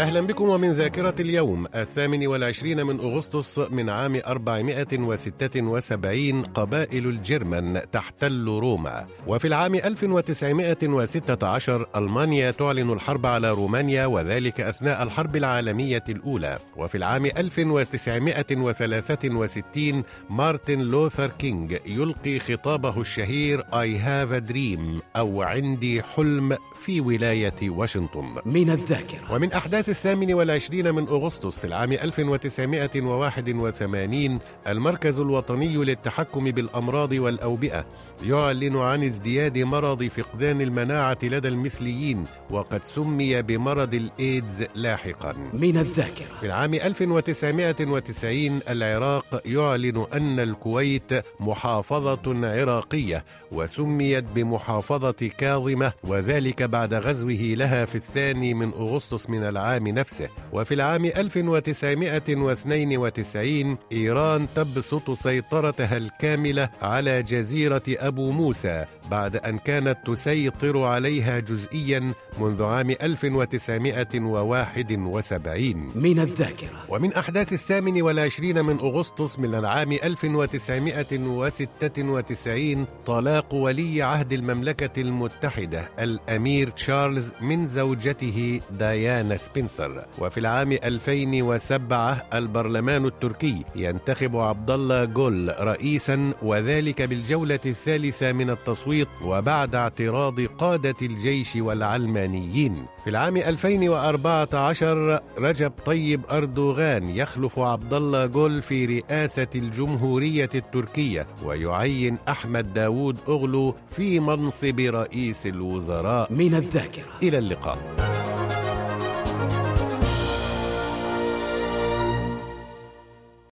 أهلا بكم ومن ذاكرة اليوم الثامن والعشرين من أغسطس من عام 476 قبائل الجرمن تحتل روما. وفي العام 1916 ألمانيا تعلن الحرب على رومانيا وذلك أثناء الحرب العالمية الأولى. وفي العام 1963 مارتن لوثر كينج يلقي خطابه الشهير I have a dream أو عندي حلم في ولاية واشنطن. من الذاكرة. ومن أحداث الثامن والعشرين من أغسطس في العام 1981 المركز الوطني للتحكم بالأمراض والأوبئة يعلن عن ازدياد مرض فقدان المناعة لدى المثليين وقد سمي بمرض الإيدز لاحقا. من الذاكرة. في العام 1990 العراق يعلن أن الكويت محافظة عراقية وسميت بمحافظة كاظمة وذلك بعد غزوه لها في الثاني من أغسطس من العام نفسه. وفي العام 1992 إيران تبسط سيطرتها الكاملة على جزيرة أبو موسى بعد أن كانت تسيطر عليها جزئيا منذ عام 1971 من الذاكرة. ومن أحداث الثامن والعشرين من أغسطس من العام 1996 طلاق ولي عهد المملكة المتحدة الأمير تشارلز من زوجته ديانا سبنسر وفي العام 2007 البرلمان التركي ينتخب عبد الله جول رئيسا وذلك بالجولة الثالثة من التصويت وبعد اعتراض قادة الجيش والعلمانيين. في العام 2014 رجب طيب أردوغان يخلف عبد الله جول في رئاسة الجمهورية التركية ويعين أحمد داوود أغلو في منصب رئيس الوزراء. من الذاكرة. إلى اللقاء.